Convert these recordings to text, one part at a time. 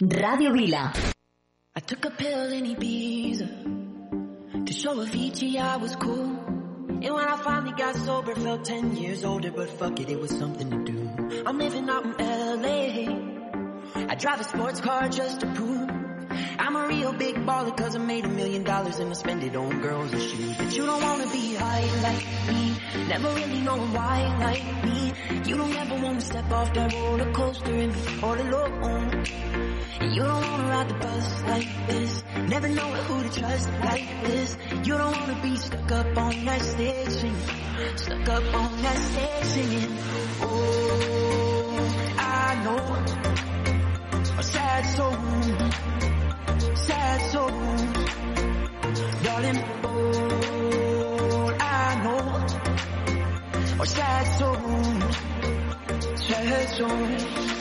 A. Ràdio Vila. I took a pill in Ibiza to show Avicii I was cool. And when I finally got sober, felt 10 years older, but fuck it, it was something to do. I'm living out in LA. I drive a sports car just to prove I'm a real big baller cause I made a million dollars and I spend it on girls and shoes. But you don't wanna be high like me, never really knowing why like me. You don't ever wanna step off that roller coaster and be all alone. You don't wanna ride the bus like this, never know who to trust like this. You don't wanna be stuck up on that stage singing, stuck up on that stage singing. Oh, I know a sad soul sad souls. Darling, all I know are sad souls, sad souls.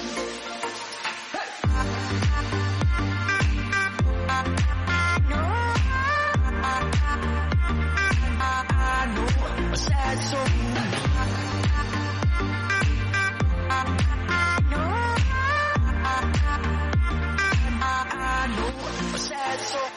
Sad soul.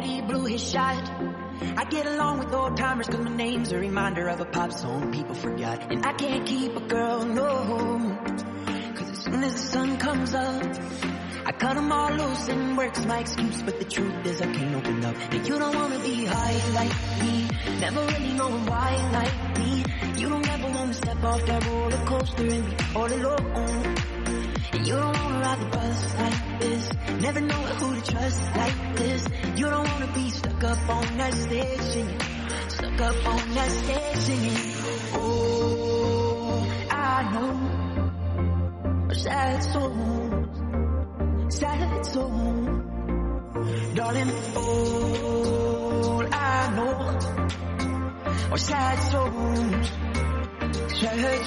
Already blew his shot. I get along with old timers cause my name's a reminder of a pop song people forgot. And I can't keep a girl, no. Cause as soon as the sun comes up, I cut them all loose and work's my excuse. But the truth is I can't open up. And you don't wanna be high like me. Never really knowing why like me. You don't ever wanna step off that roller coaster and be all alone. You don't wanna ride the bus like this. Never know who to trust like this. You don't wanna be stuck up on that singing. Stuck up on that singing. Oh, I know. Sad soul. Sad soul. Darling, all I know are sad souls. Sad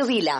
Radio Vila.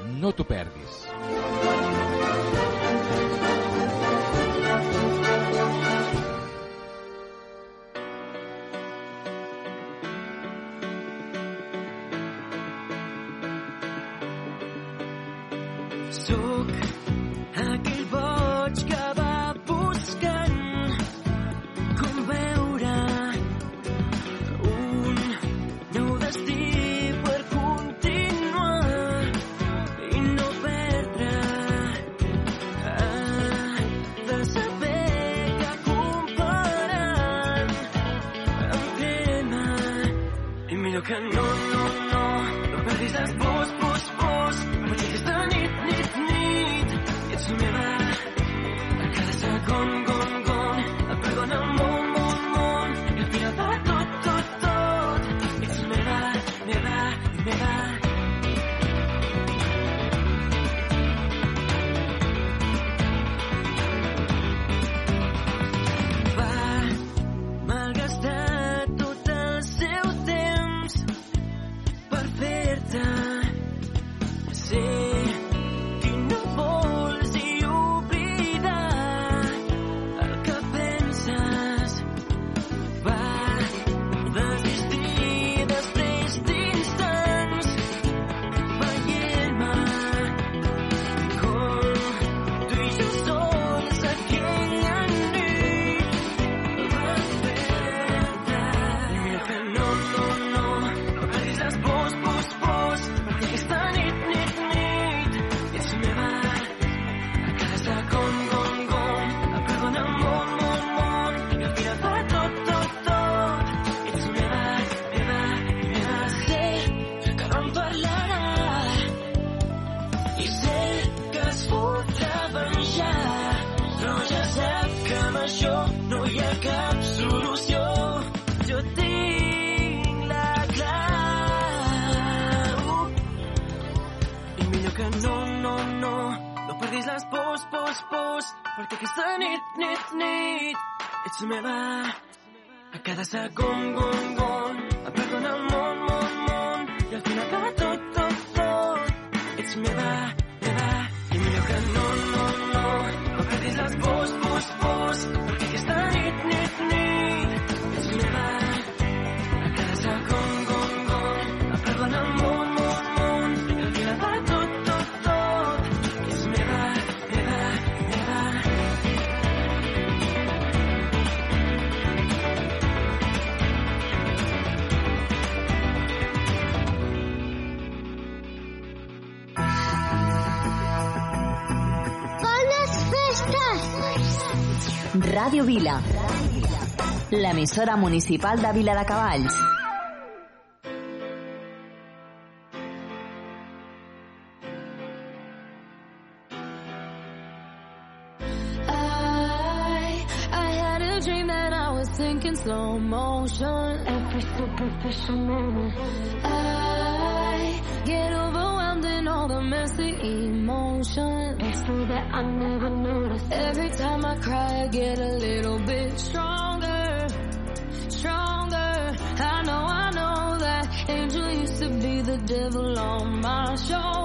No t'ho perdis. can know Comienza con Ràdio Vila, l'emissora municipal de Vila de Cavalls. I, had a dream that I was thinking slow motion. Every superficial moment I get overwhelmed in all the messy emotions. insurance so that I never noticed. Every time I cry, I get a little bit stronger, stronger. I know, I know that angel used to be the devil on my shoulder.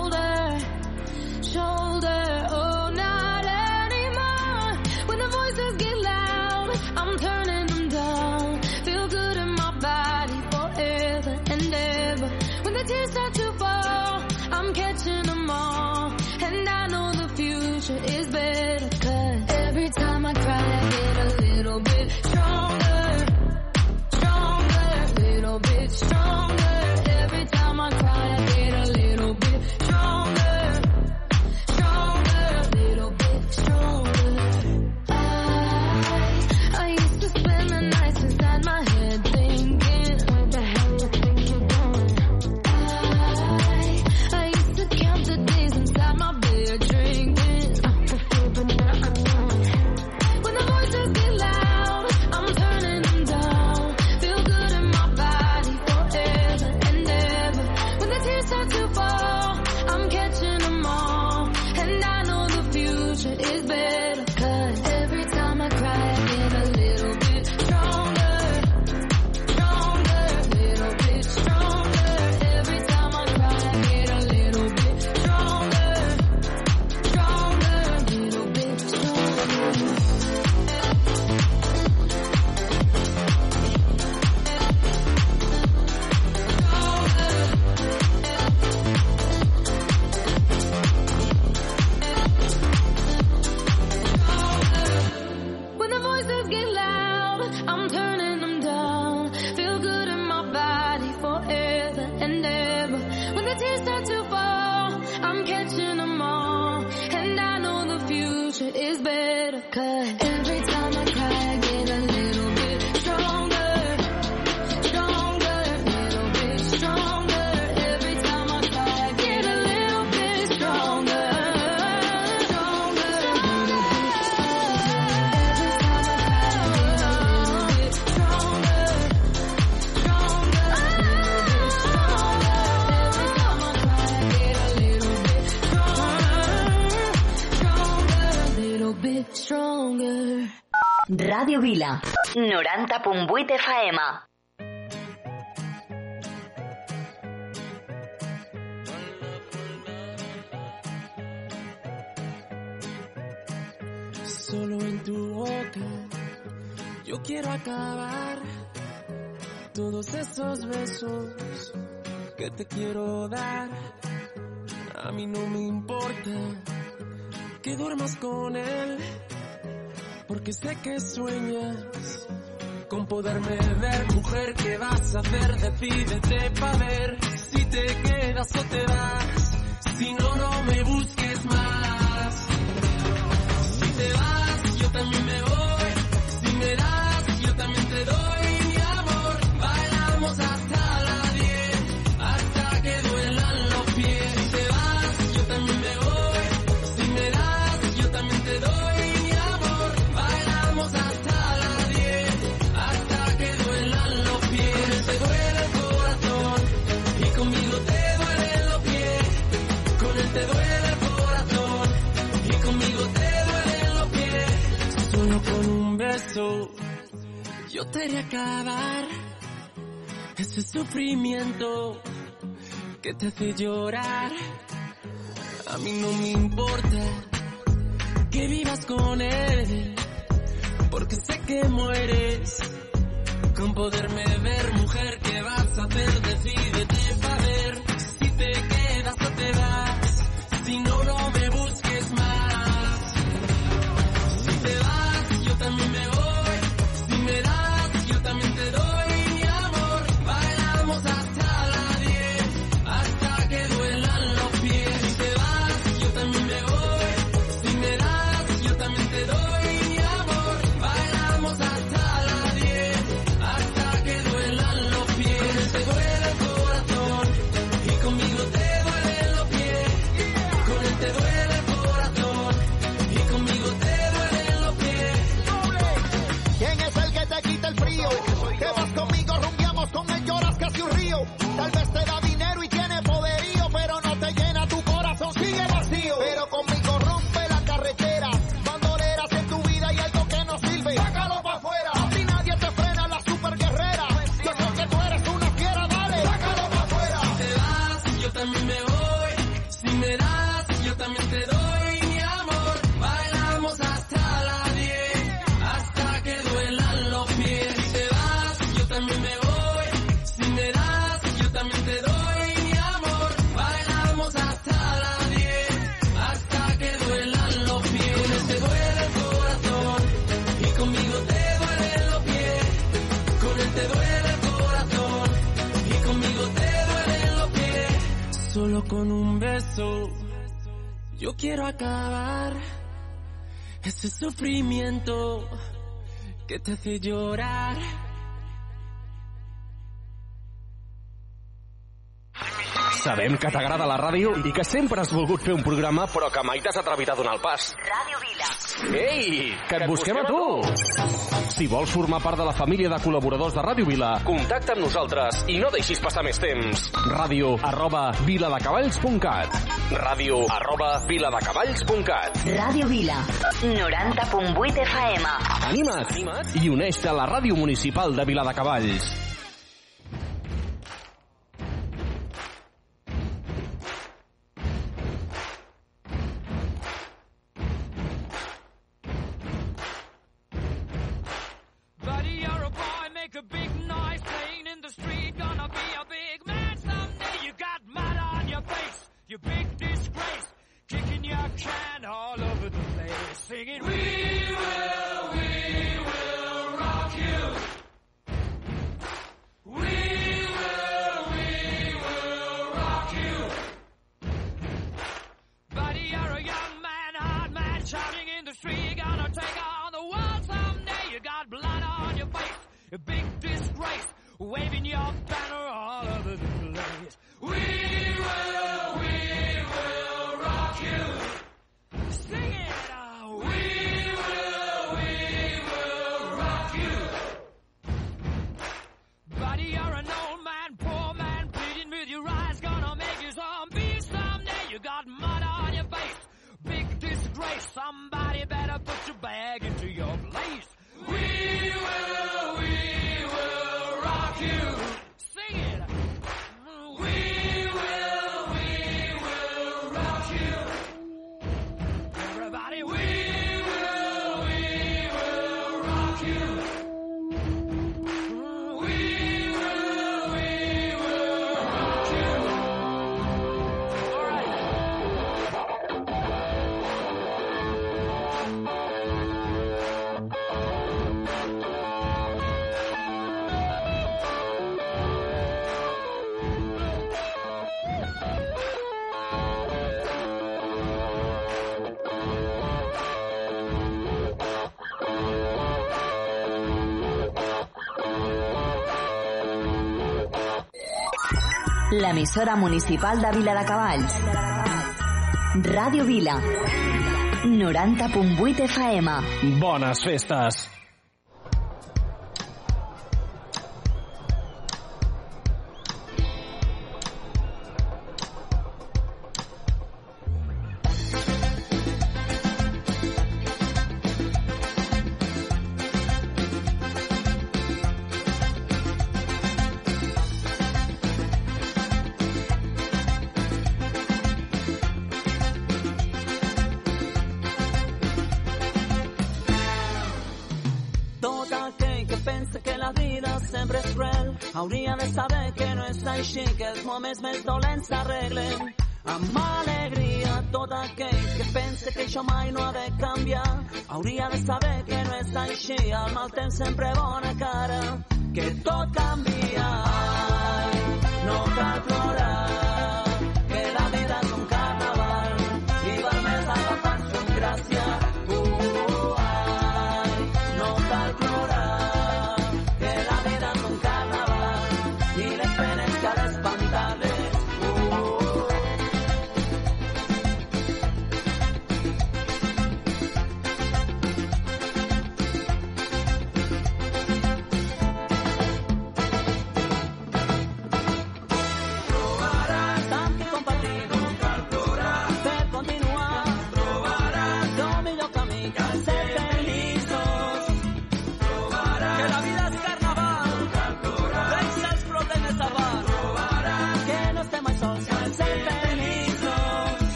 90.8 FM. Solo en tu boca yo quiero acabar todos esos besos que te quiero dar. A mí no me importa que duermas con él, porque sé que sueñas con poderme ver. Mujer, ¿qué vas a hacer? Decídete pa' ver si te quedas o te vas. yo te haré acabar ese sufrimiento que te hace llorar. A mí no me importa que vivas con él, porque sé que mueres con poderme ver, mujer, ¿qué vas a hacer? Decídete para ver si te quedas. con un beso. Yo quiero acabar ese sufrimiento que te hace llorar. Sabem que t'agrada la ràdio i que sempre has volgut fer un programa però que mai t'has atrevit a donar el pas. Ràdio Vila. Ei! Que que et busquem, busquem a tu! Si vols formar part de la família de col·laboradors de Ràdio Vila, contacta amb nosaltres i no deixis passar més temps. Ràdio arroba viladecavalls.cat Ràdio arroba viladecavalls.cat Ràdio Vila 90.8 FM Anima't, Anima't i uneix-te a la Ràdio Municipal de Viladecavalls. you big disgrace, kicking your can all over the place, singing, We will, we will rock you. We will, we will rock you. Buddy, you're a young man, hard man, shouting in the street, you're gonna take on the world someday. You got blood on your face, a big disgrace, waving your banner all over the place. We will. l'emissora municipal de Vila de Cavalls. Radio Vila. 90.8 FM. Bones festes. això mai no ha de canviar. Hauria de saber que no és així, el mal temps sempre bona cara, que tot canvia.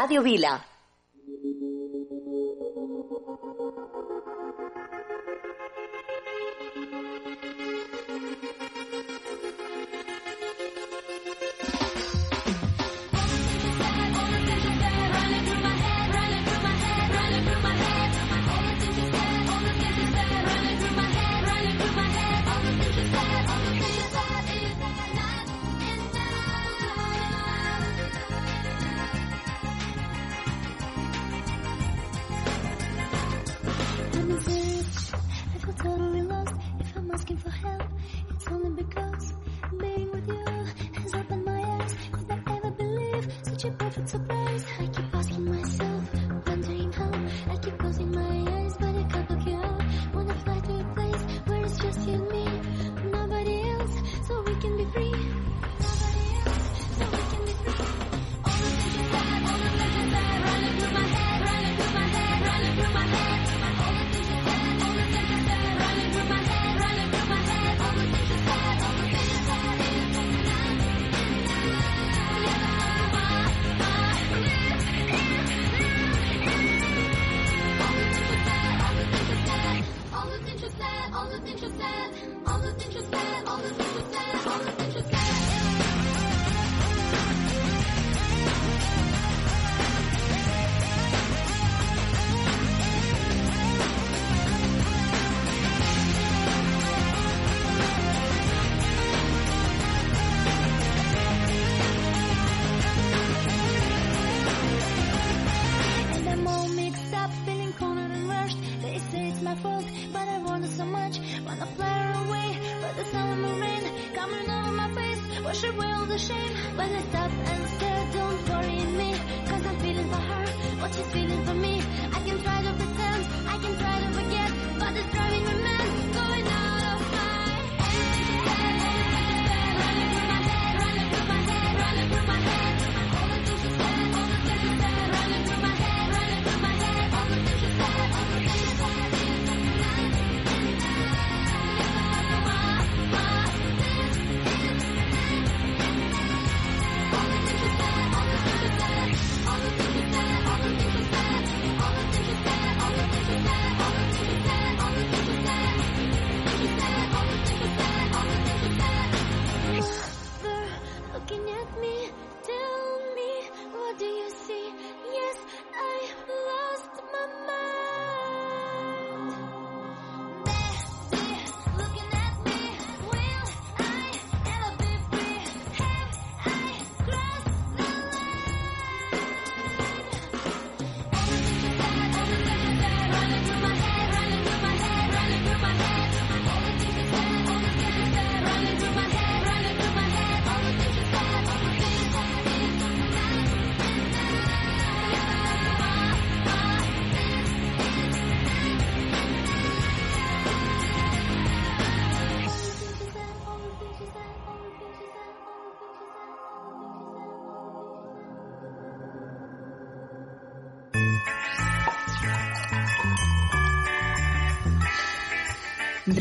Radio Vila.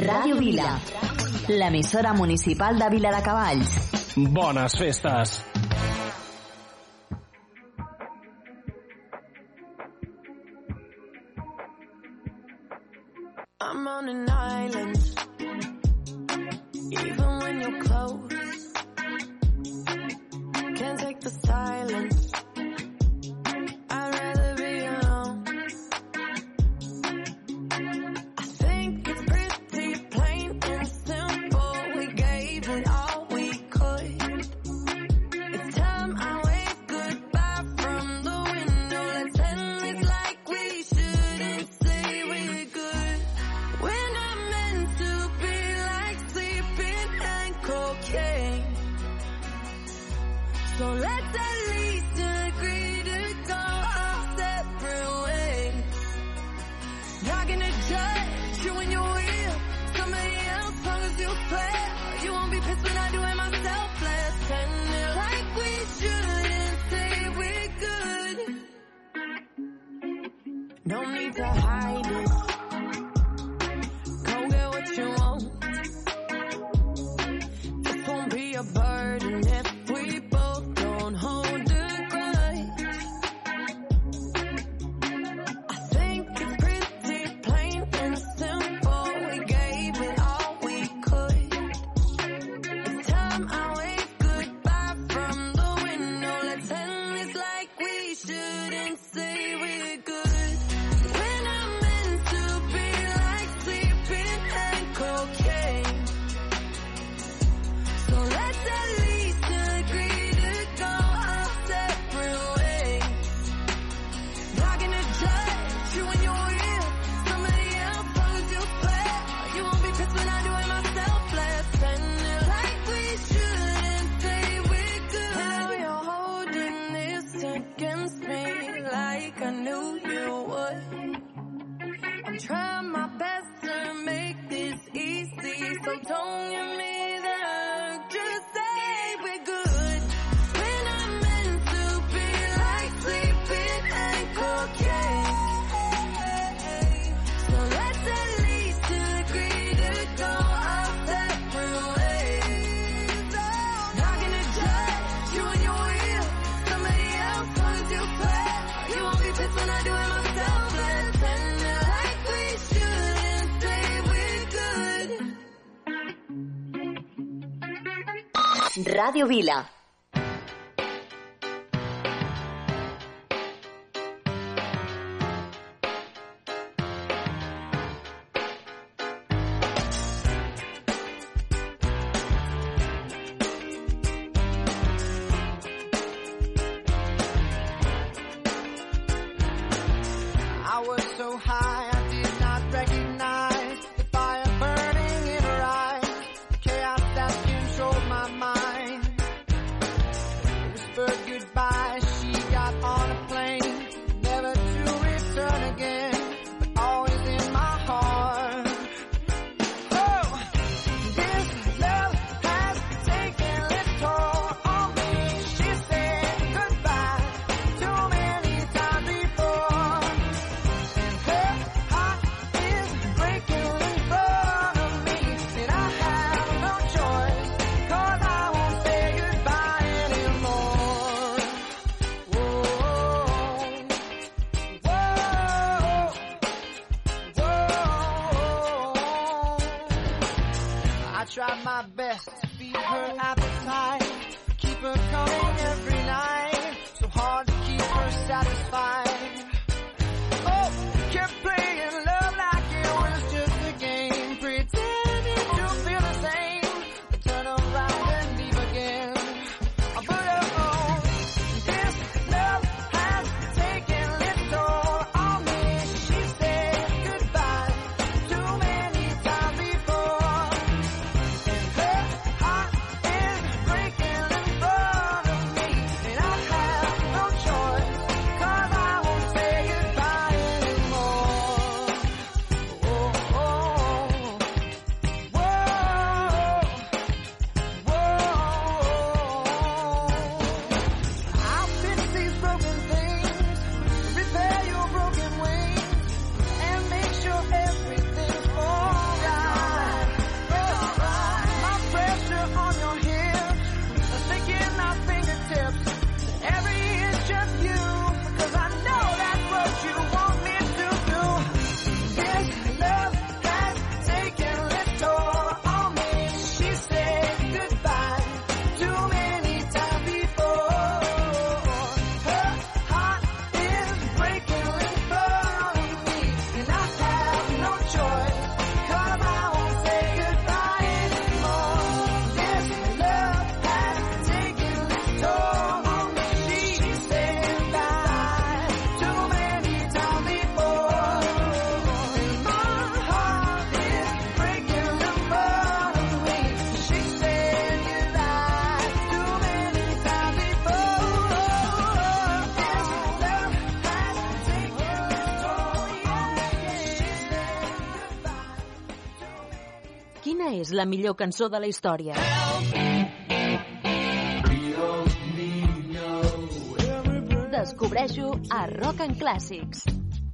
Ràdio Vila, l'emissora municipal de Vila de Cavalls. Bones festes! Vila. és la millor cançó de la història. Descobreixo a Rock and Classics.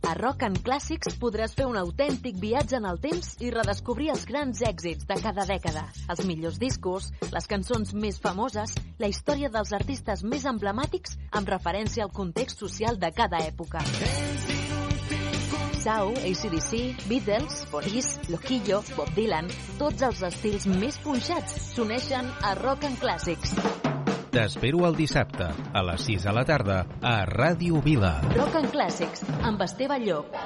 A Rock and Classics podràs fer un autèntic viatge en el temps i redescobrir els grans èxits de cada dècada, els millors discos, les cançons més famoses, la història dels artistes més emblemàtics amb referència al context social de cada època. Sau, ACDC, Beatles, Boris, Loquillo, Bob Dylan, tots els estils més punxats s'uneixen a Rock and Classics. T'espero el dissabte, a les 6 de la tarda, a Ràdio Vila. Rock and Classics, amb Esteve Llop.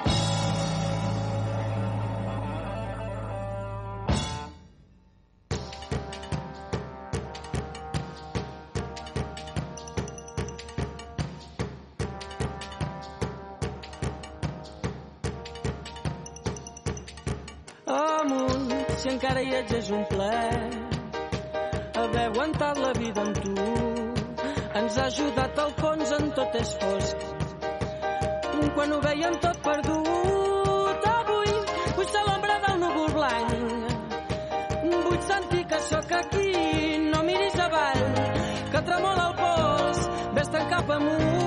quan ho veiem tot perdut. Avui vull ser l'ombra del núvol blanc. Vull sentir que sóc aquí, no miris avall, que tremola el pols, vés-te'n cap amunt.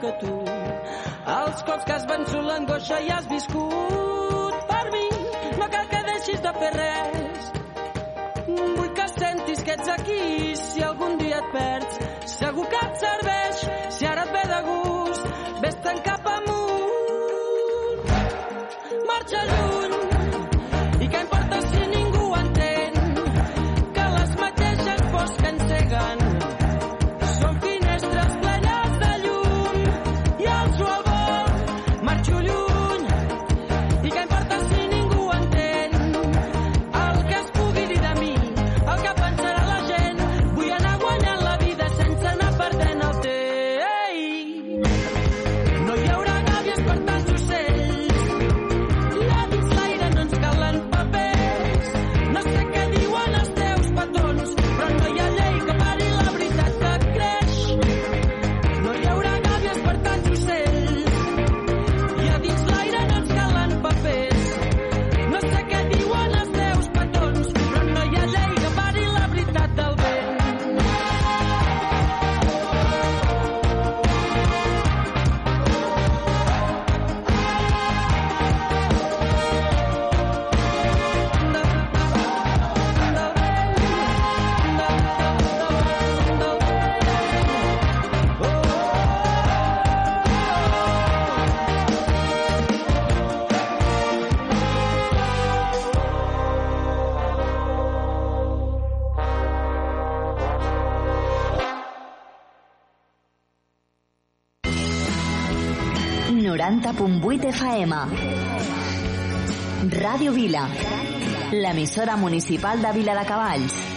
que tu. Els cops que has vençut l'angoixa i has viscut per mi, no cal que deixis de fer res. Vull que sentis que ets aquí si algun dia et perds. Segur que et serveix si ara et ve de gust. Ves-te'n cap amunt. Marxa lluny. Faema. Radio Vila, la emisora municipal de Vila de Cavalls.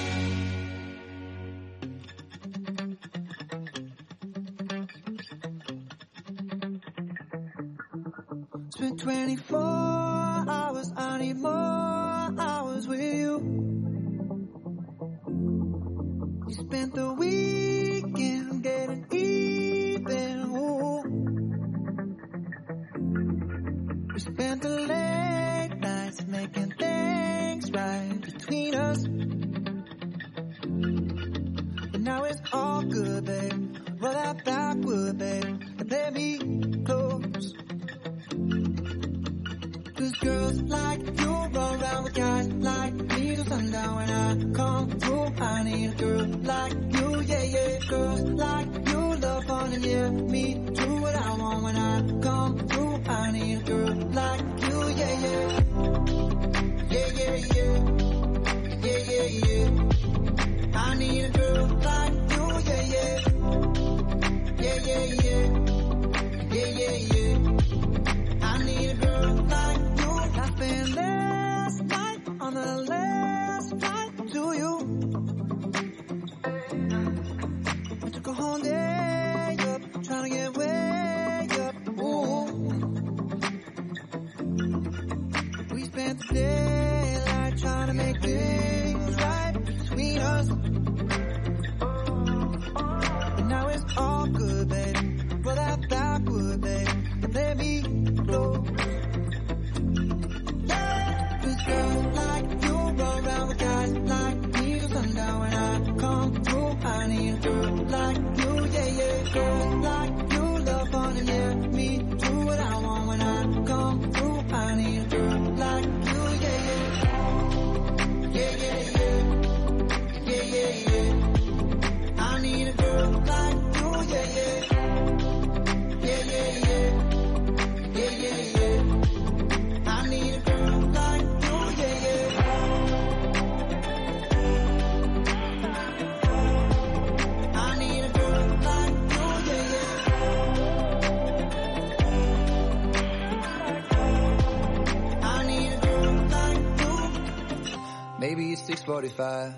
45.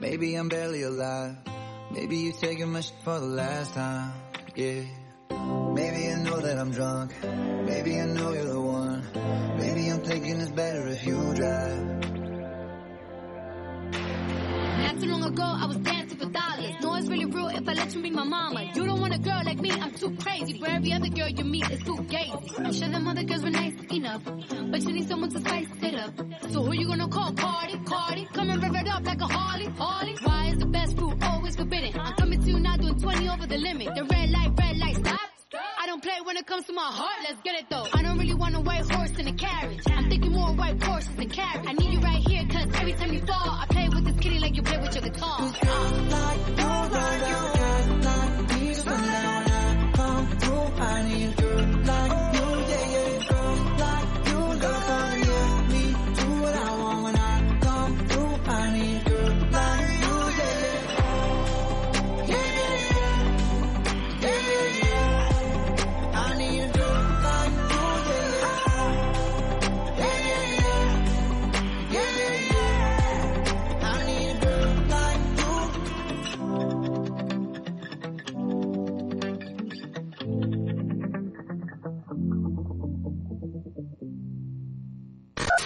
Maybe I'm barely alive. Maybe you're taking my shit for the last time. Yeah. Maybe I know that I'm drunk. Maybe I know you're the one. Maybe I'm thinking it's better if you drive. Not too long ago, I was dancing for dollars. No, it's really real if I let you be my mama. You don't want a girl like me, I'm too crazy. For every other girl you meet, it's too gay. I'm sure them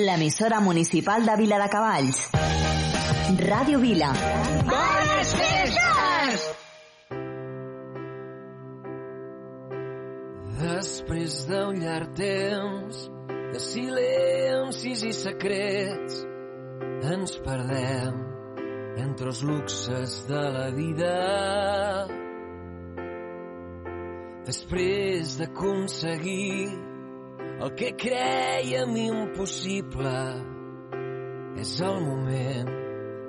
L'emissora municipal de Vila de Cavalls. Ràdio Vila. Bones festes! Després d'un llarg temps de silencis i secrets ens perdem entre els luxes de la vida. Després d'aconseguir el que crèiem impossible és el moment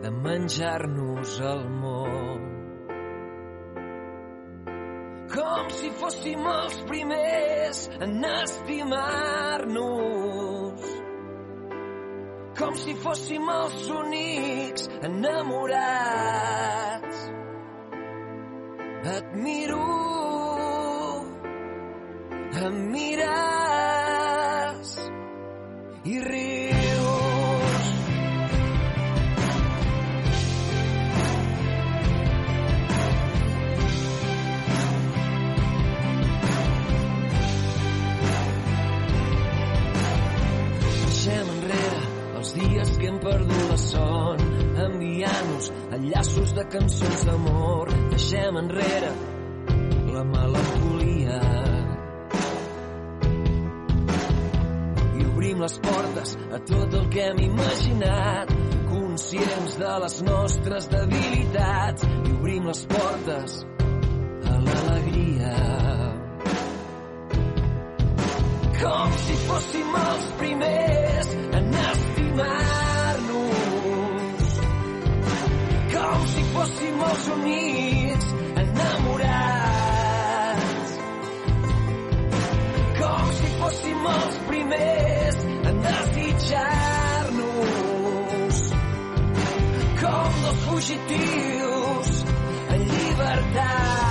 de menjar-nos el món. Com si fóssim els primers en estimar-nos. Com si fóssim els únics enamorats. Et miro, em mires y ríos. Deixem enrere els dies que hem perdut la son, enviant-nos enllaços de cançons d'amor. Deixem enrere la melancolia. les portes a tot el que hem imaginat. Conscients de les nostres debilitats i obrim les portes a l'alegria. Com si fóssim els primers en estimar-nos. Com si fóssim els units enamorats fóssim els primers a desitjar-nos com dos fugitius en llibertat.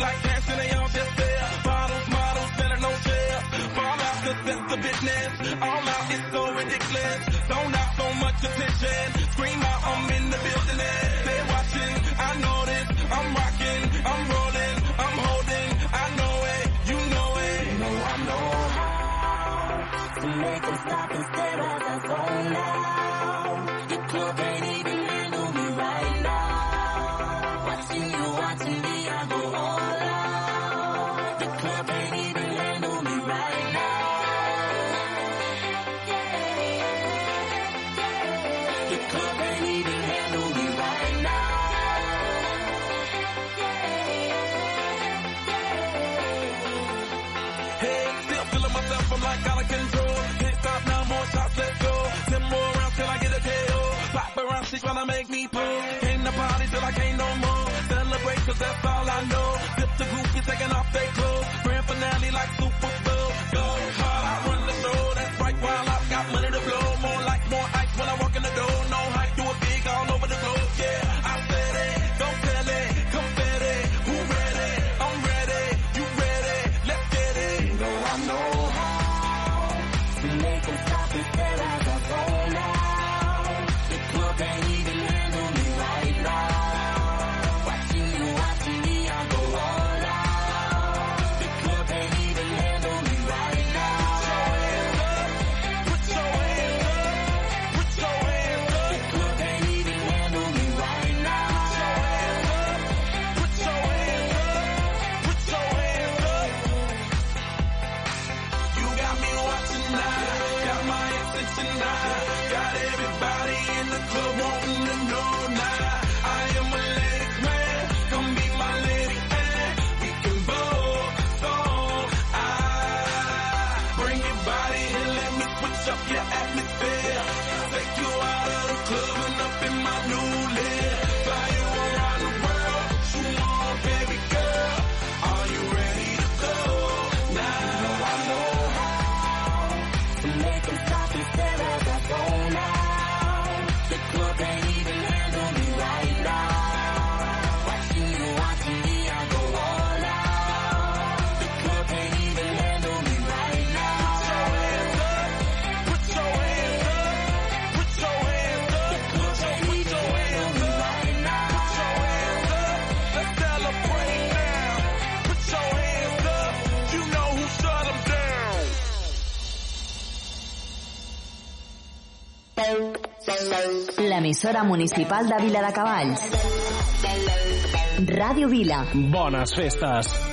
like cash and they all just there. Bottles, models, better no fair. Fall out, cause that's the business. All out, is so ridiculous. Don't out so much attention. Scream out, I'm in the building. They're watching, I know this. I'm rocking, I'm rolling, I'm holding. I know it, you know it. You know I know how to make them stop and stare as I zone now. Your club ain't even the group is taking off. L'emissora municipal de Vila de Cavalls. Ràdio Vila. Bones festes.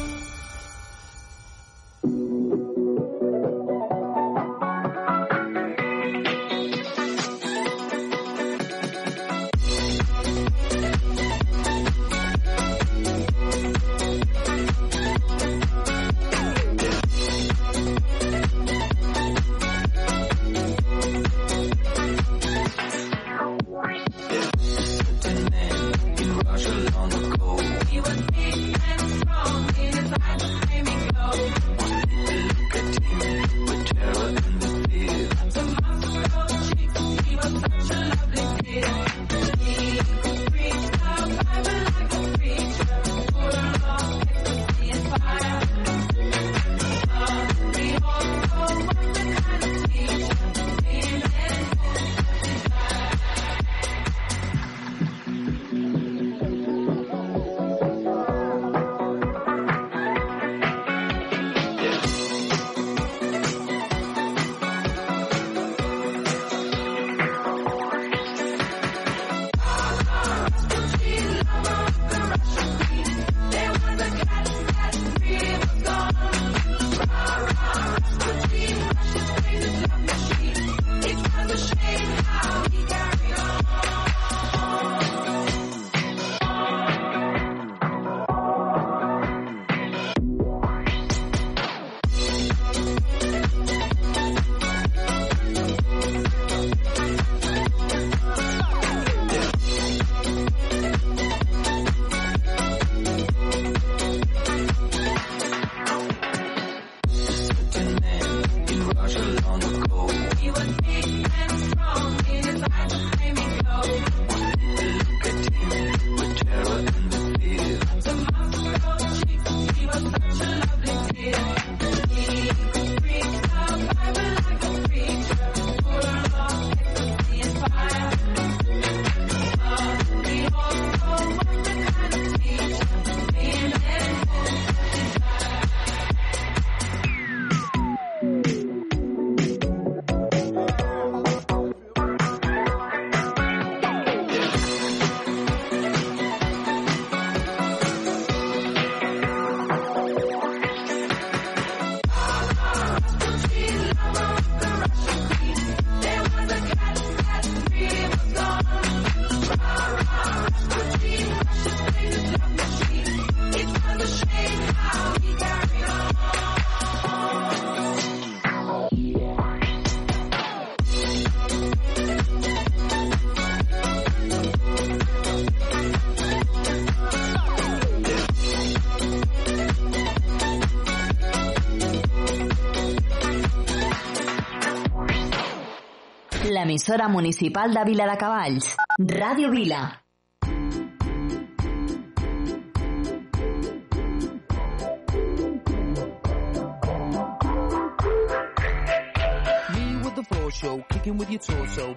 L'emissora municipal de Vila de Cavalls. Ràdio Vila. Show, kicking with your torso.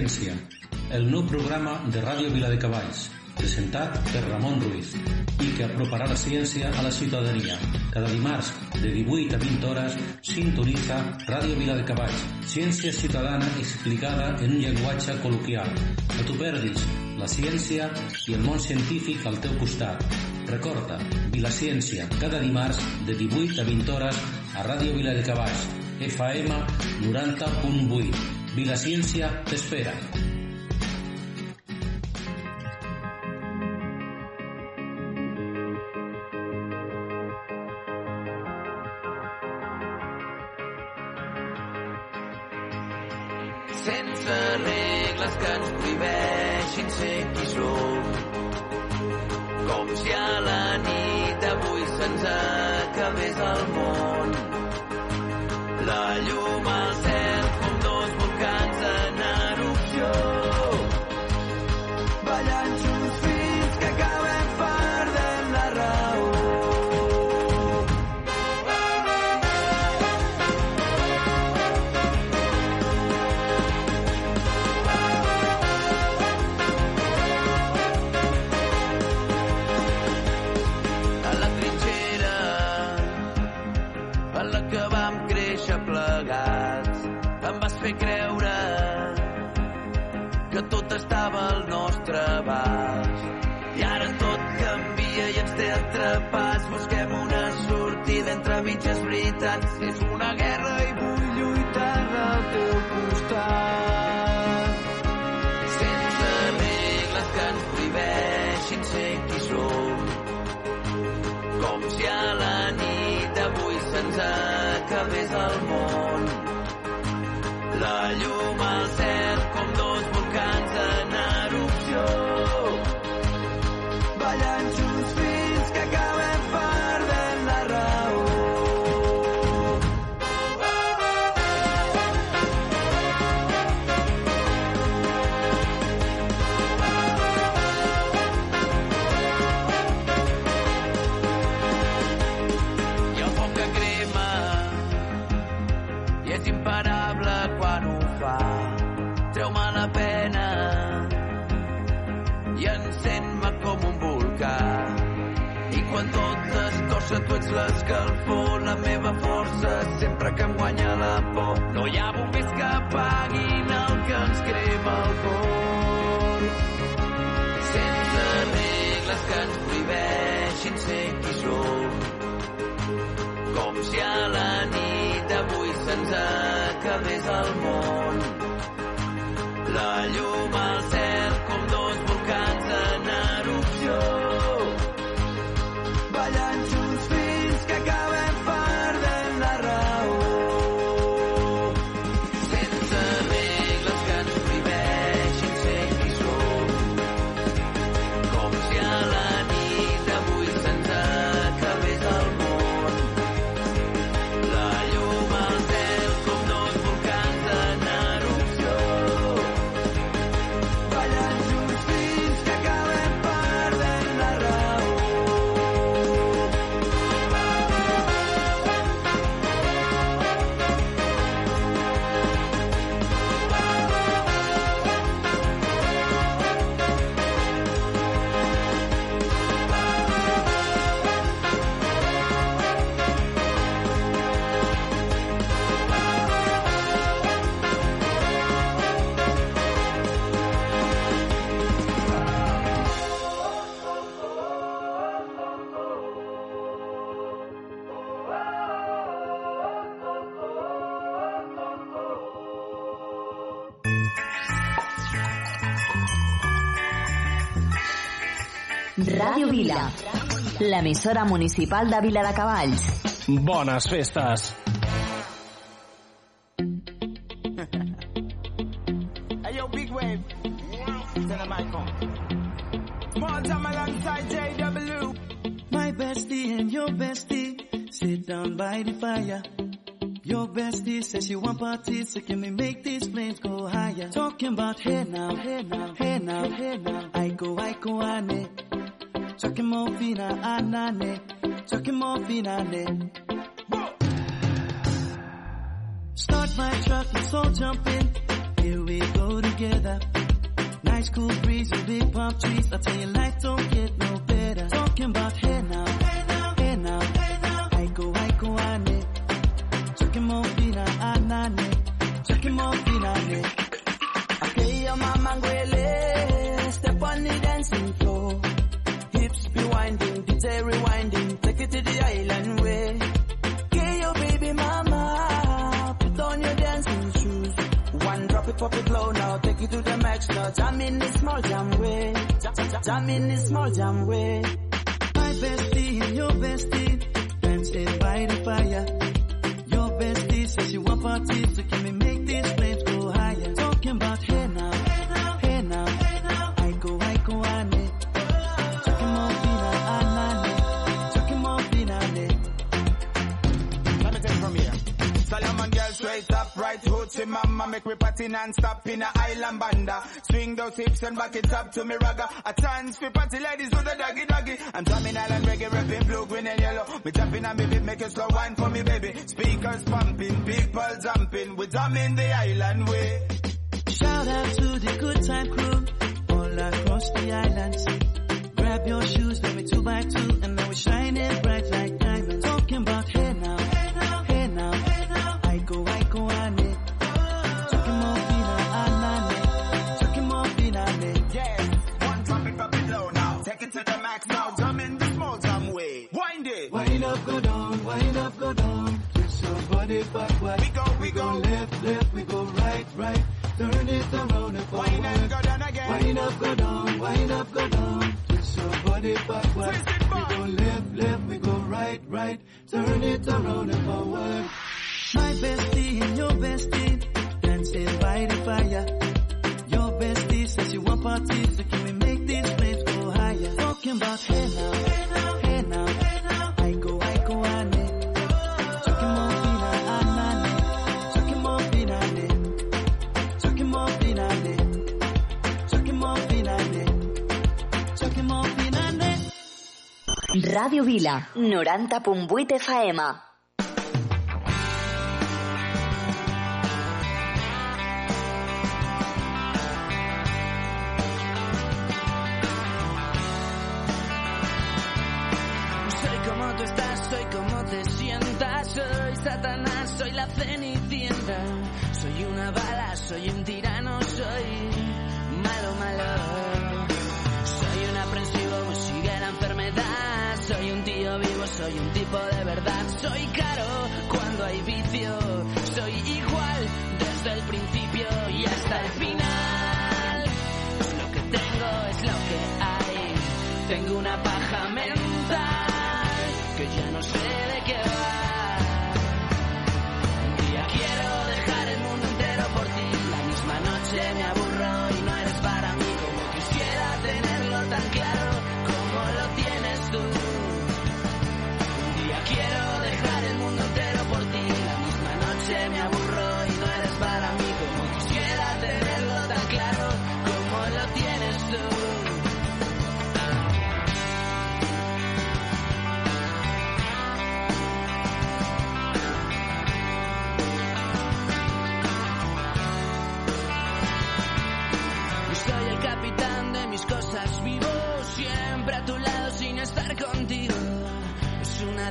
Vilaciència, el nou programa de Ràdio Viladecavalls, presentat per Ramon Ruiz i que aproparà la ciència a la ciutadania. Cada dimarts, de 18 a 20 hores, sintonitza Ràdio Viladecavalls, ciència ciutadana explicada en un llenguatge col·loquial. No t'ho perdis, la ciència i el món científic al teu costat. Recorda, Vilaciència, cada dimarts, de 18 a 20 hores, a Ràdio Viladecavalls, EFAEMA Duranta Cunbuí. Vila Ciencia te espera. Ràdio Vila, l'emissora municipal de Vila de Cavalls. Bones festes! Hey, yo, big wave. Tell them I come. Small time alongside JW. My bestie and your bestie sit down by the fire. Your bestie says she want parties, so can we make these flames go higher? Talking about hey now, Talking more fina, ne. Start my truck, let's all jump in. out hips and back it up to me ragga. I dance for party ladies with the doggy doggy. I'm drumming island reggae, rapping blue, green and yellow. Me jumping and me beat, making slow wine for me baby. Speakers pumping, people jumping, we drumming the island way. Vila. 90.8 FM.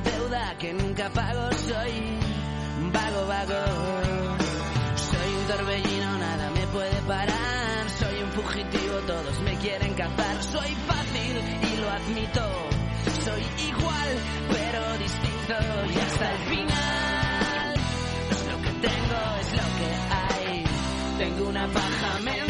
deuda que nunca pago, soy vago, vago. Soy un torbellino, nada me puede parar. Soy un fugitivo, todos me quieren cazar. Soy fácil y lo admito. Soy igual, pero distinto. Y hasta el final, es lo que tengo es lo que hay. Tengo una paja mental.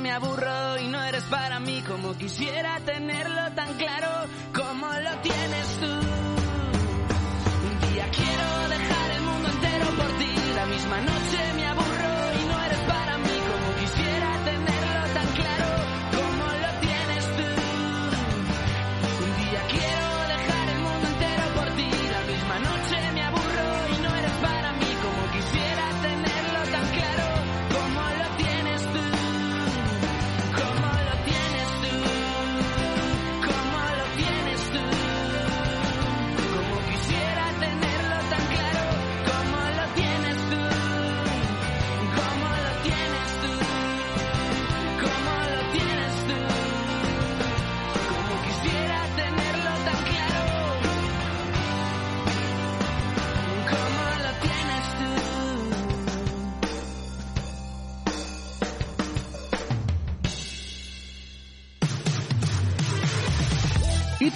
me aburro y no eres para mí. Como quisiera tenerlo tan claro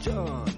John.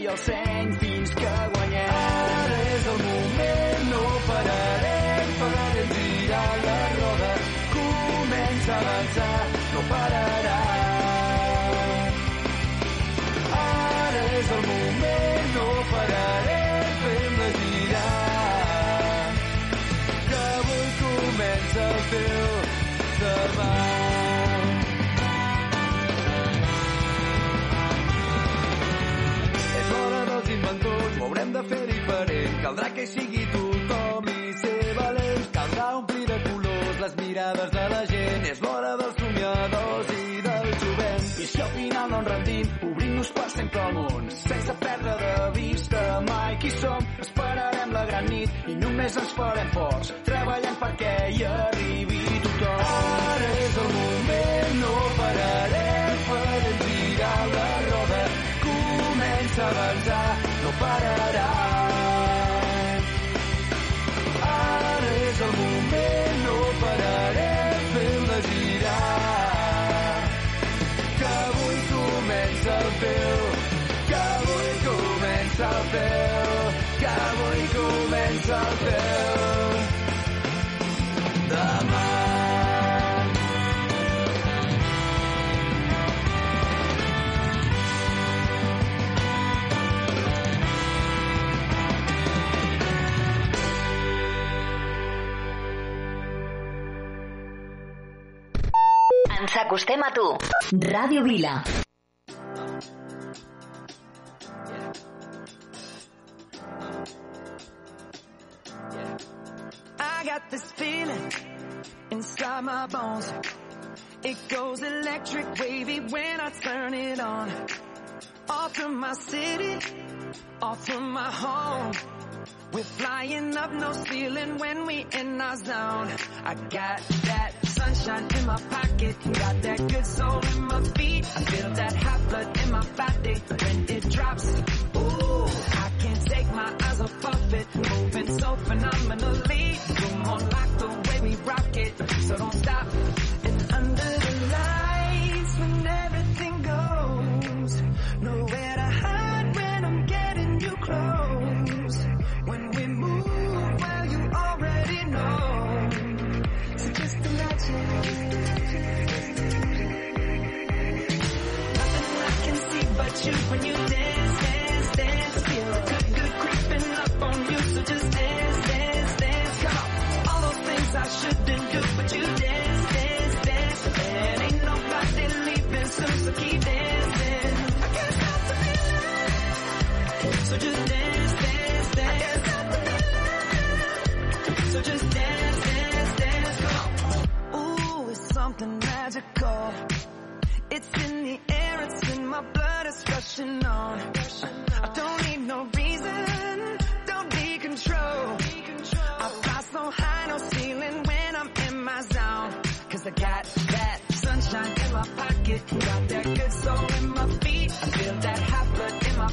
I el seny fins que guanyem. Ara és el moment, no pararem, farem girar la roda. Comença a avançar, no pararà. Ara és el moment, no pararem, fem-la girar. Que avui comença el teu diferent. Caldrà que hi sigui tothom i ser valents. Caldrà omplir de colors les mirades de la gent. És l'hora dels somiadors i del jovent. I si al final no ens rendim, obrim-nos per sempre al món. Sense perdre de vista mai qui som. Esperarem la gran nit i només ens farem forts. Treballant perquè hi arribi tothom. Ara és el moment, no pararem, farem girar la roda. Comença a avançar, no pararà. Comença el teu. Demà. Ens acostem a tu. Ràdio Vila. Bones. It goes electric wavy when I turn it on. Off from my city, off from my home. We're flying up, no ceiling when we in our zone. I got that sunshine in my pocket, got that good soul in my feet. I feel that hot blood in my body when it drops. Ooh, I take my eyes off of it, moving so phenomenally. Come on, like the way we rock it, so don't stop. And under the lights, when everything goes, nowhere to hide when I'm getting you close. When we move, well, you already know. So just imagine. Nothing I can see but you when you I shouldn't do, but you dance, dance, dance. And ain't nobody leaving so keep dancing. I can't stop the feeling. So just dance, dance, dance. Stop the feeling. So just dance, dance, dance. Ooh, it's something magical. It's in the air, it's in my blood, it's rushing on. I don't need no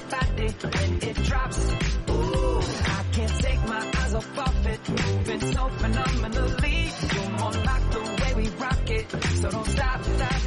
body, it drops. Ooh, I can't take my eyes off of it. Moving so phenomenally. You're more like the way we rock it. So don't stop, stop.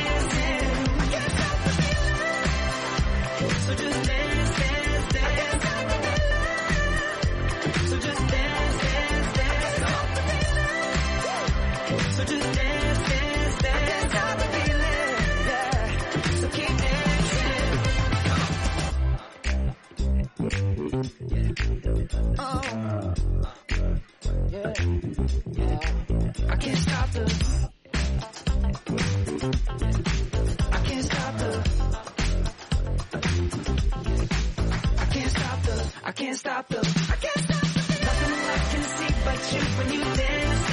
can't stop them. I can't stop the. Nothing I can see but you when you dance.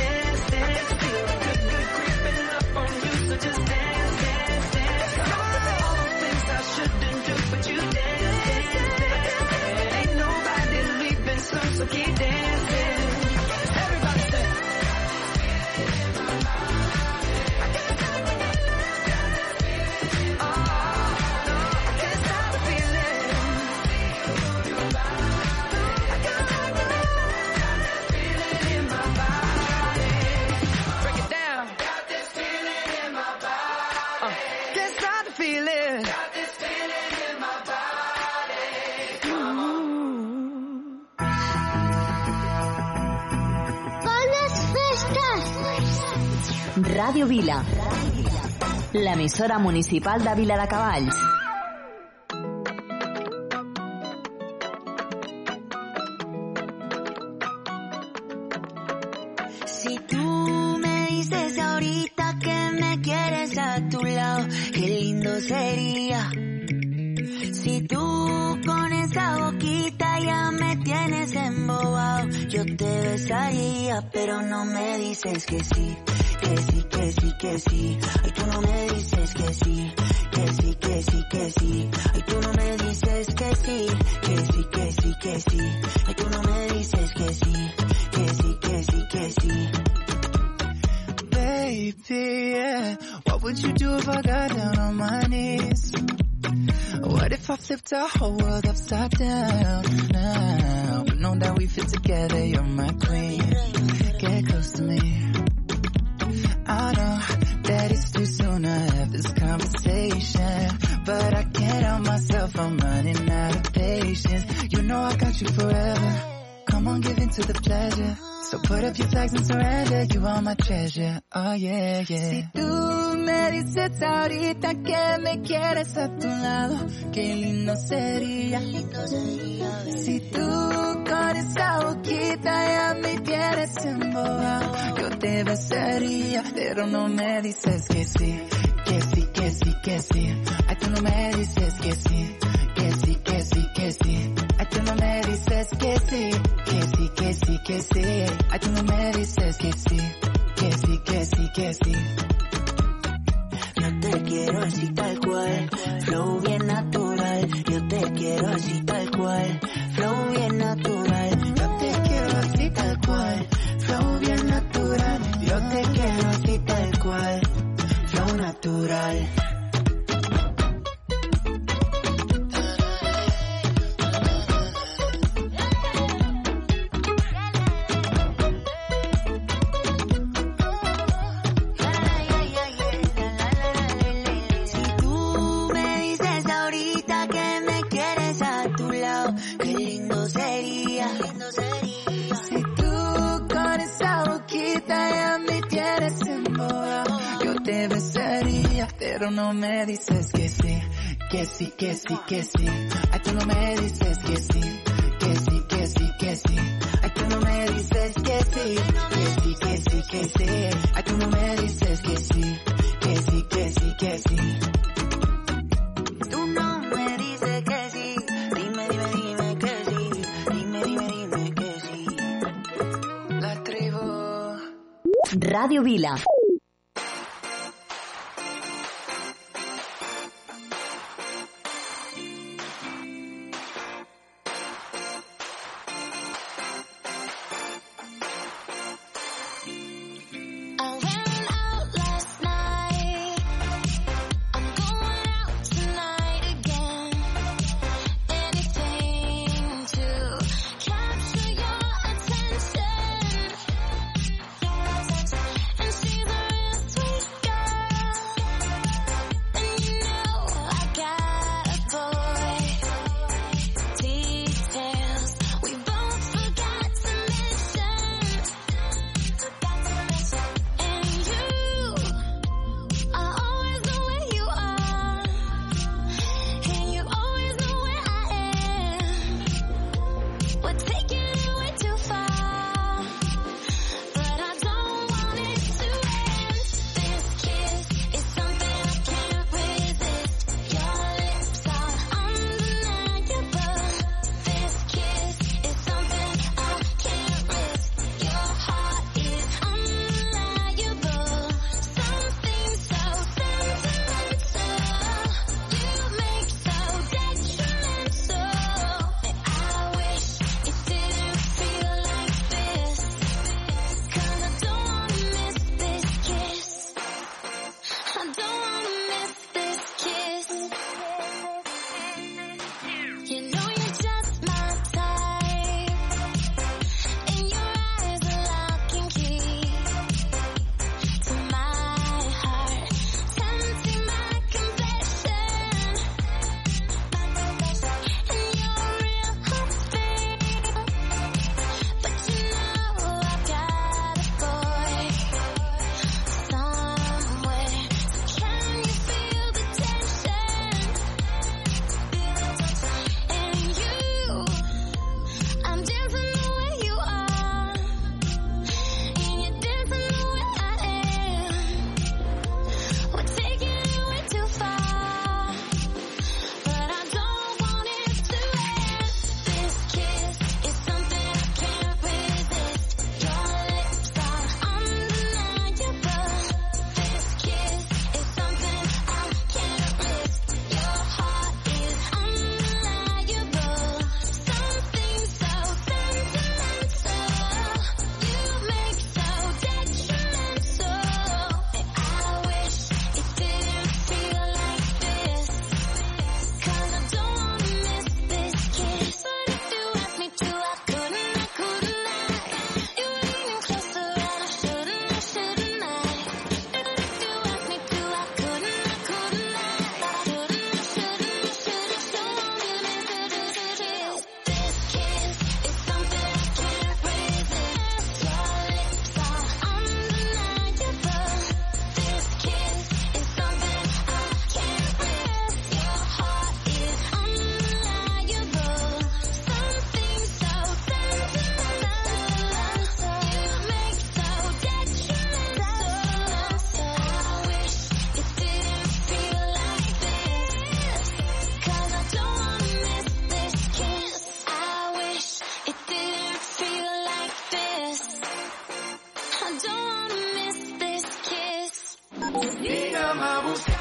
Radio Vila, l'emissora municipal de Vila de Cavalls. Si tú me dices ahorita que me quieres a tu lado, qué lindo sería. Si tú con esa boquita ya me tienes embobado, yo te besaría, pero no me dices que sí. The que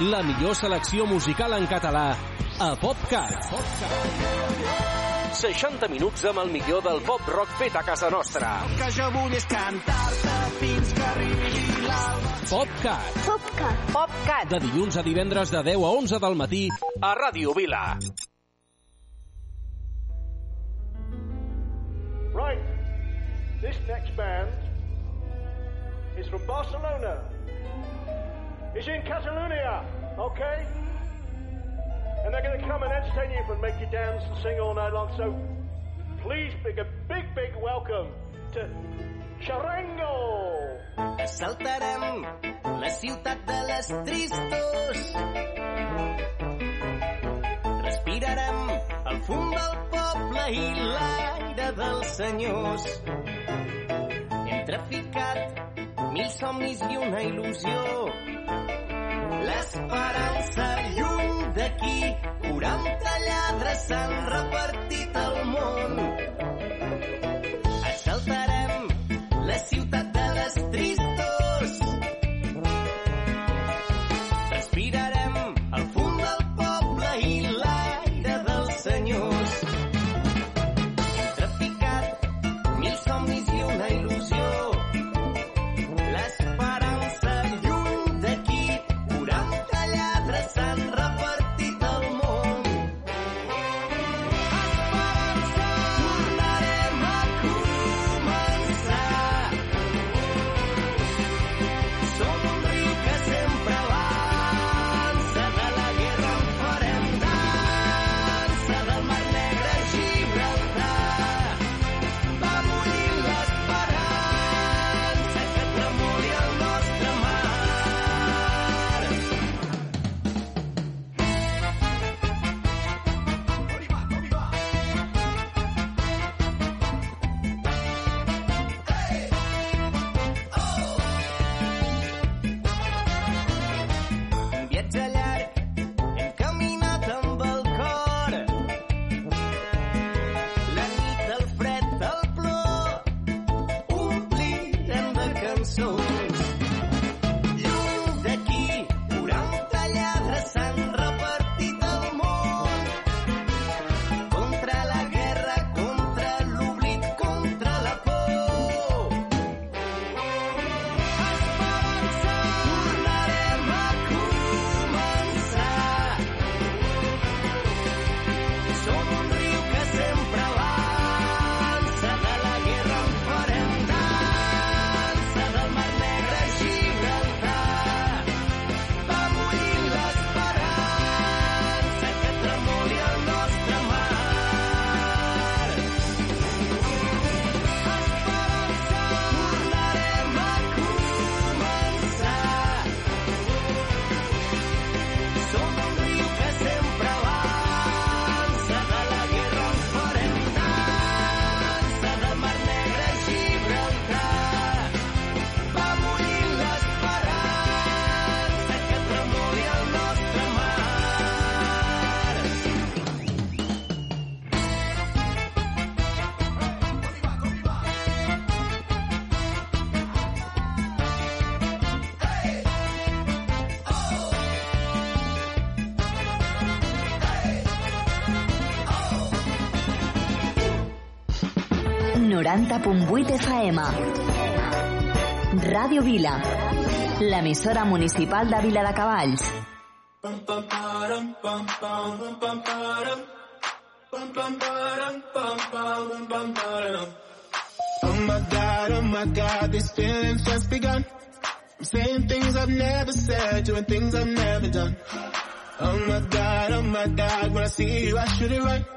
la millor selecció musical en català a PopCat. 60 minuts amb el millor del pop rock fet a casa nostra. El que jo vull és cantar-te fins que arribi l'alba. PopCat. PopCat. PopCat. De dilluns a divendres de 10 a 11 del matí a Ràdio Vila. Right. This next band is from Barcelona. It's in Catalonia. Okay? And they're going to come and entertain you and make you dance and sing all night long. So please make a big, big welcome to Charango! Saltarem la ciutat de les tristos. Respirarem el fum del poble i l'aire dels senyors. Hem traficat mil somnis i una il·lusió L'esperança lluny d'aquí, 40 lladres s'han repartit al món. 90.8 FM. Ràdio Vila, l'emissora municipal de Vila de Cavalls. Oh my God, oh my God, these feelings just begun. I'm saying things I've never said, doing things I've never done. Oh my God, oh my God, when I see you, I should it right.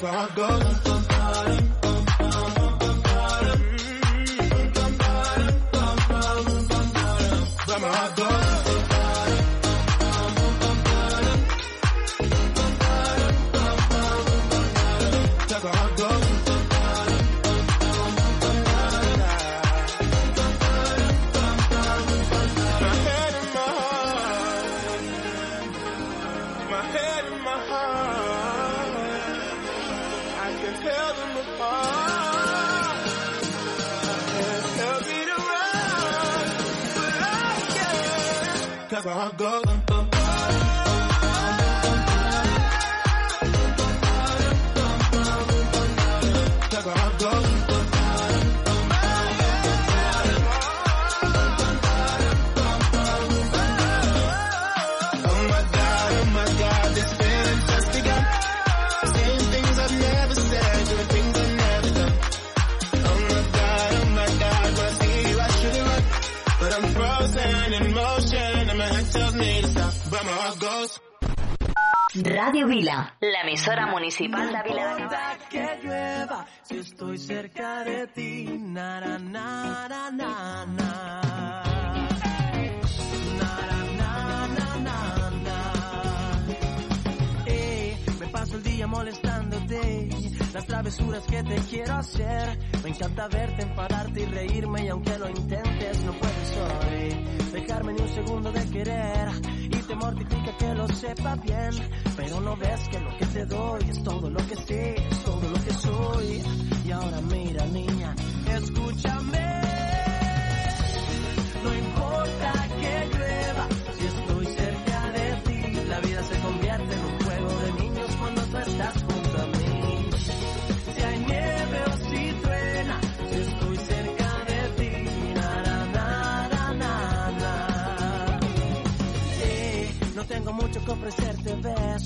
how I go. Go. Radio Vila, la emisora municipal de Vila de que llueva si estoy cerca de ti. Na, na, na, na, na, paso el día molestándote. Las travesuras que te quiero hacer. Me encanta verte, enfadarte y reírme. Y aunque lo intentes, no puedes hoy dejarme ni un segundo de querer. Te mortifica que lo sepa bien. Pero no ves que lo que te doy es todo lo que sé, es todo lo que soy. Y ahora mira, niña, escúchame. No importa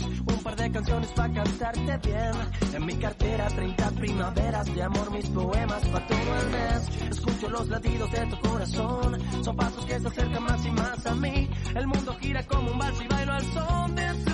Un par de canciones para cantarte bien. En mi cartera, 30 primaveras de amor, mis poemas para todo el mes. Escucho los latidos de tu corazón. Son pasos que se acercan más y más a mí. El mundo gira como un vals y bailo al son de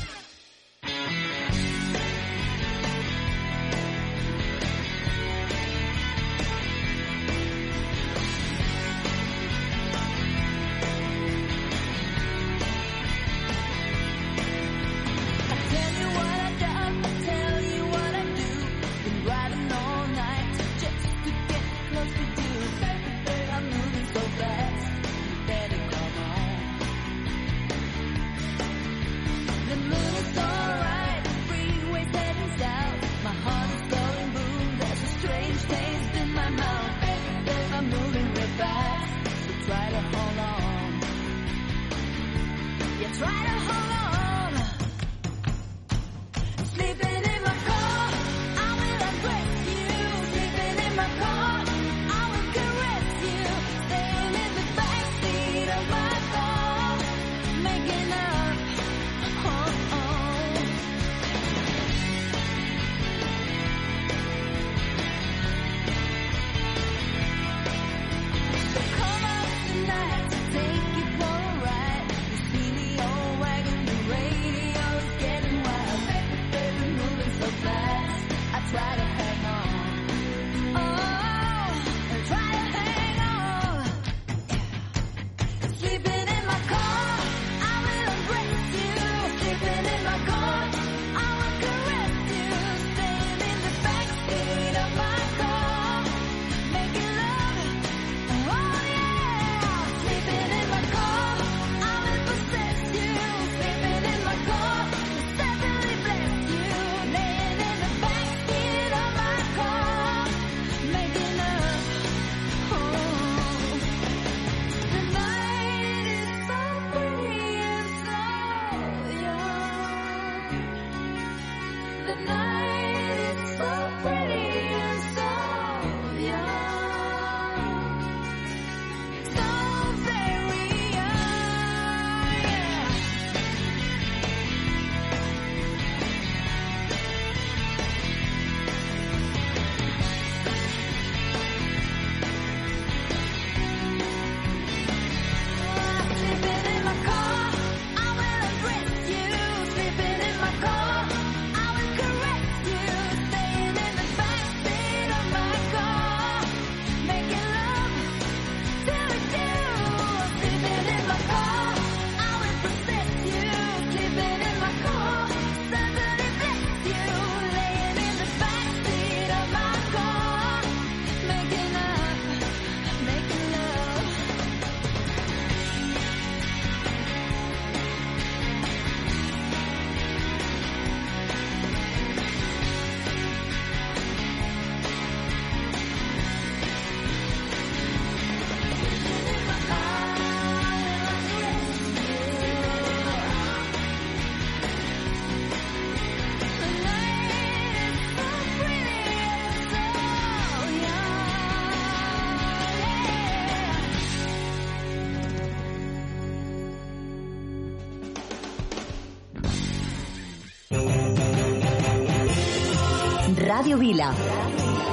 Radio Vila.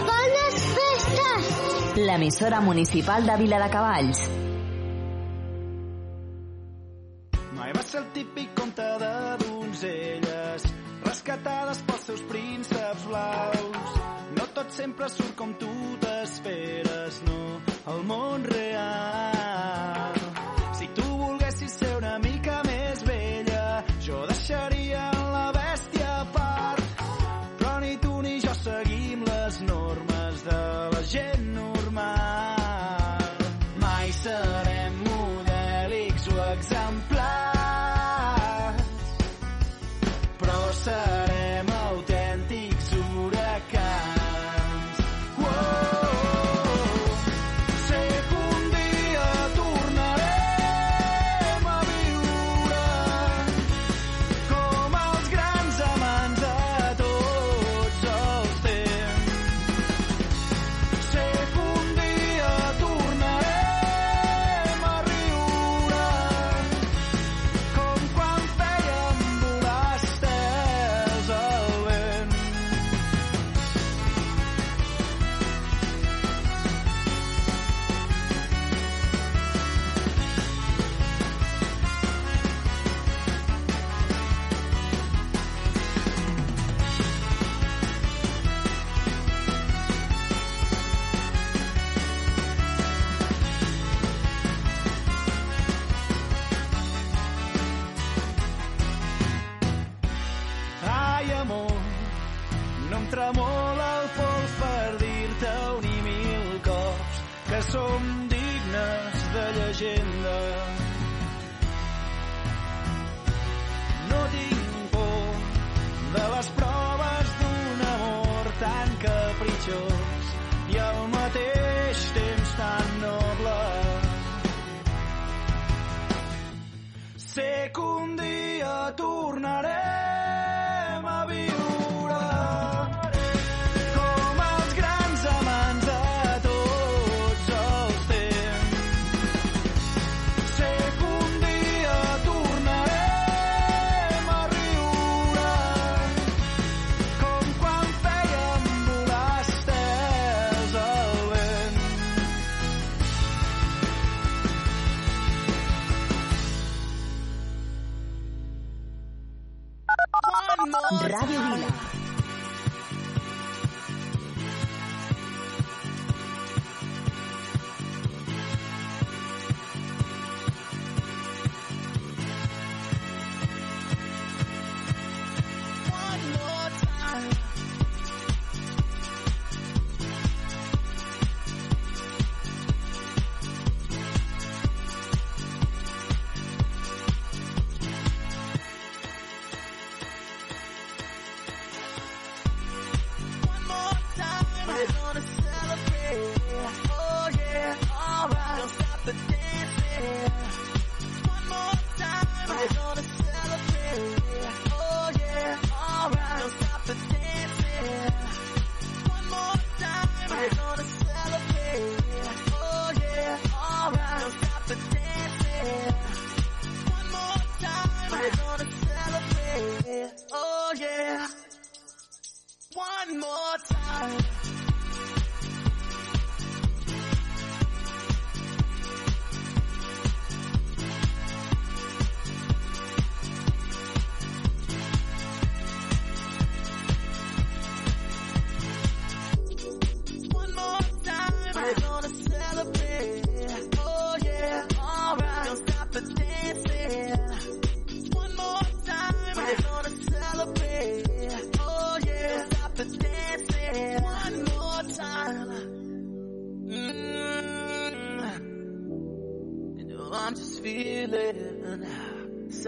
Bones festes! L'emissora municipal de Vila de Cavalls.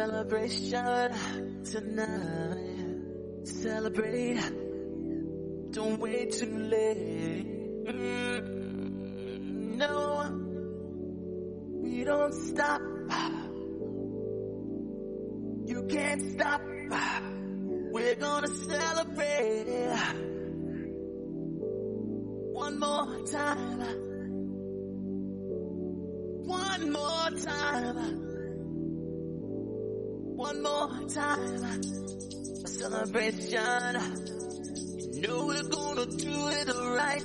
Celebration tonight. Celebrate. Don't wait too late. Mm, No, we don't stop. You can't stop. We're gonna celebrate. One more time. One more time. One more time. A celebration. You know we're gonna do it right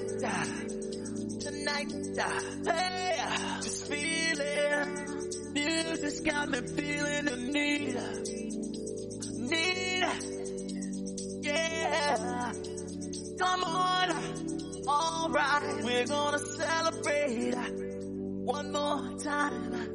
tonight. Hey, just feeling. Music's got me feeling the need. Need. Yeah. Come on. Alright, we're gonna celebrate one more time.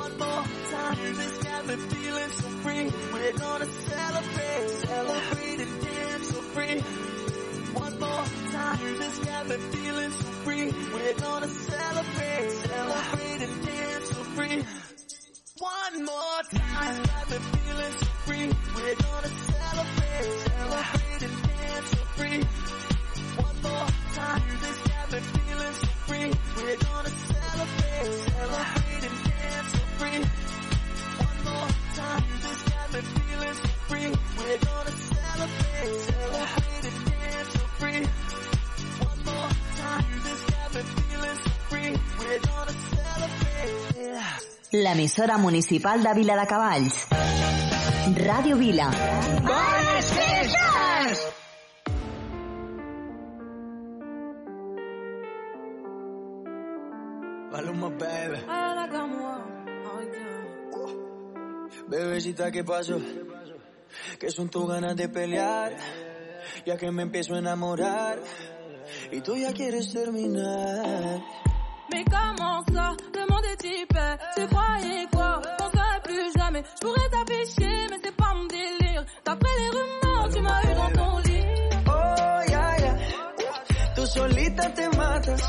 One more time. Music's got me feeling so free. We're gonna celebrate. Celebrate and dance so free. One more time. Music's got me feeling so free. We're gonna celebrate. Celebrate and dance so free. One more time. Got me feeling so free. We're gonna celebrate. Celebrate and dance so free. One more time. Music's got me feeling so free. We're gonna feeling so free. We're gonna celebrate. Celebrate and dance so free. One more time. Music's got me feeling so free. We're gonna celebrate. L'emissora municipal de Vila de Cavalls. Ràdio Vila. Bones festes! Maluma, baby. Bebecita, ¿qué pasó? Que son tus ganas de pelear, ya que me empiezo a enamorar y tú ya quieres terminar. Mais comment ça, le monde est hyper, tu croyais quoi On serait plus jamais, je pourrais t'afficher, mais c'est pas mon délire. D'après les rumeurs, tu m'as eu dans ton lit. Oh, yeah, yeah, tú solita te matas.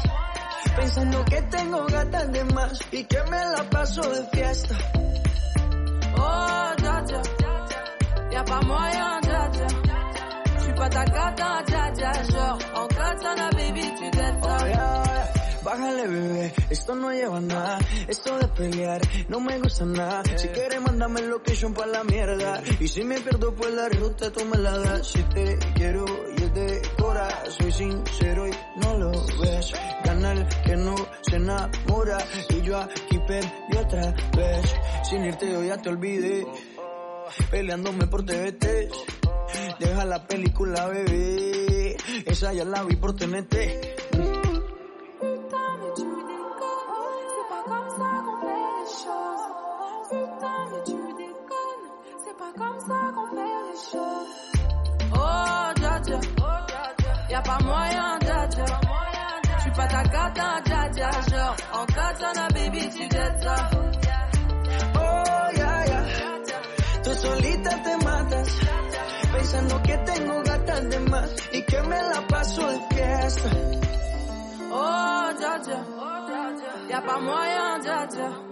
Pensando que tengo gatas de más y que me la paso de fiesta. Oh, dja. Y'a pas moyen, dja. J'suis pas ta cata, dja. Genre, en katana, baby, tu dettes Oh, yeah. Bájale, bebé, esto no lleva nada. Esto de pelear no me gusta nada. Si quieres, mándame el location pa' la mierda. Y si me pierdo por la ruta, tú me la das. Si te quiero soy sincero y no lo ves. Gana que no se enamora. Y yo aquí perdí otra vez. Sin irte, yo ya te olvidé. Peleándome por TVT. Deja la película, bebé. Esa ya la vi por TNT. Putain, mais tu déconnes, c'est pas comme ça qu'on fait les choses. Y'a pas moyen, dja dja. J'suis pas ta cata, dja dja. Genre, en katana, baby, tu dettes ça. Oh, ya, ya. Tú solita te matas. Pensando que tengo gatas de más y que me la paso de fiesta. Oh, dja dja, y'a pas moyen, dja.